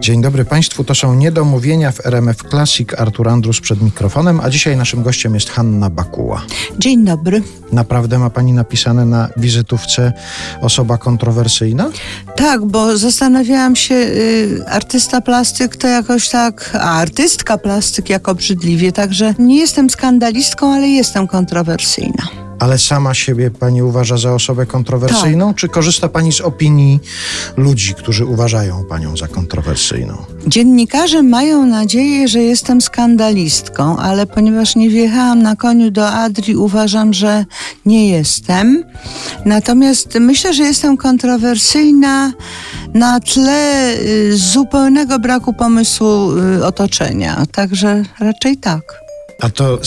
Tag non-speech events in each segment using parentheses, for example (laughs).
Dzień dobry Państwu, to są niedomówienia w RMF Classic. Artur Andrus przed mikrofonem, a dzisiaj naszym gościem jest Hanna Bakuła. Dzień dobry. Naprawdę ma Pani napisane na wizytówce osoba kontrowersyjna? Tak, bo zastanawiałam się, y, artysta plastyk to jakoś tak, a artystka plastyk jak obrzydliwie, także nie jestem skandalistką, ale jestem kontrowersyjna. Ale sama siebie Pani uważa za osobę kontrowersyjną, czy korzysta Pani z opinii ludzi, którzy uważają Panią za kontrowersyjną? Dziennikarze mają nadzieję, że jestem skandalistką, ale ponieważ nie wjechałam na koniu do Adri, uważam, że nie jestem. Natomiast myślę, że jestem kontrowersyjna na tle y, zupełnego braku pomysłu y, otoczenia. Także raczej tak. A to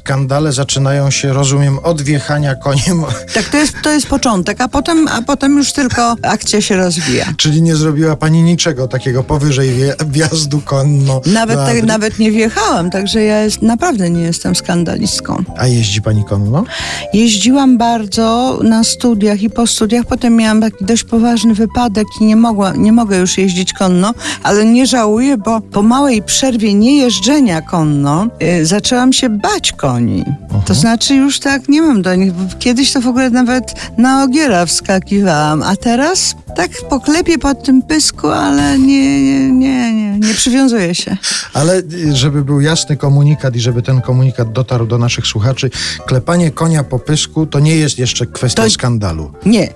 skandale zaczynają się, rozumiem, od wjechania koniem. (laughs) Tak, to jest, to jest początek, a potem, a potem już tylko akcja się rozwija. Czyli nie zrobiła pani niczego takiego powyżej wjazdu konno. Nawet, tak, nawet nie wjechałam, także ja jest, naprawdę nie jestem skandalistką. A jeździ pani konno? Jeździłam bardzo na studiach i po studiach. Potem miałam taki dość poważny wypadek i nie, mogła, nie mogę już jeździć konno, ale nie żałuję, bo po małej przerwie niejeżdżenia konno yy, zaczęłam się bać koni. Uh-huh. To znaczy już tak nie mam do nich. Kiedyś to w ogóle nawet na ogiera wskakiwałam, a teraz tak poklepię pod tym pysku, ale nie, nie, nie, nie, nie przywiązuję się. Ale y, żeby był jasny komunikat i żeby ten komunikat dotarł do naszych słuchaczy, klepanie konia po pysku to nie jest jeszcze kwestia to... skandalu. Nie.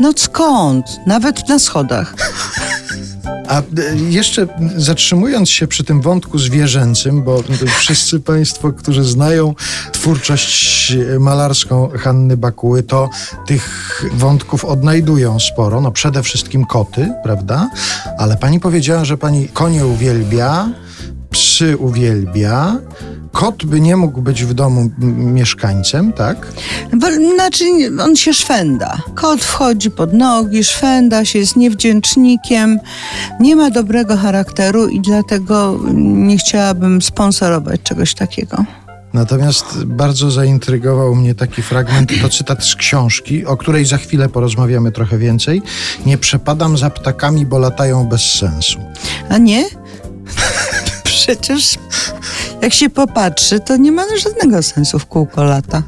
No skąd? Nawet na schodach. A e, jeszcze zatrzymując się przy tym wątku zwierzęcym, bo wszyscy Państwo, którzy znają twórczość malarską Hanny Bakuły, to tych wątków odnajdują sporo. No przede wszystkim koty, prawda? Ale pani powiedziała, że pani konie uwielbia, psy uwielbia, kot by nie mógł być w domu mieszkańcem, tak? Znaczy, on się szwenda. Kot wchodzi pod nogi, szwenda się, jest niewdzięcznikiem, nie ma dobrego charakteru i dlatego nie chciałabym sponsorować czegoś takiego. Natomiast bardzo zaintrygował mnie taki fragment, to cytat z książki, o której za chwilę porozmawiamy trochę więcej. Nie przepadam za ptakami, bo latają bez sensu. A nie? (laughs) Przecież jak się popatrzy, to nie ma żadnego sensu w kółko lata.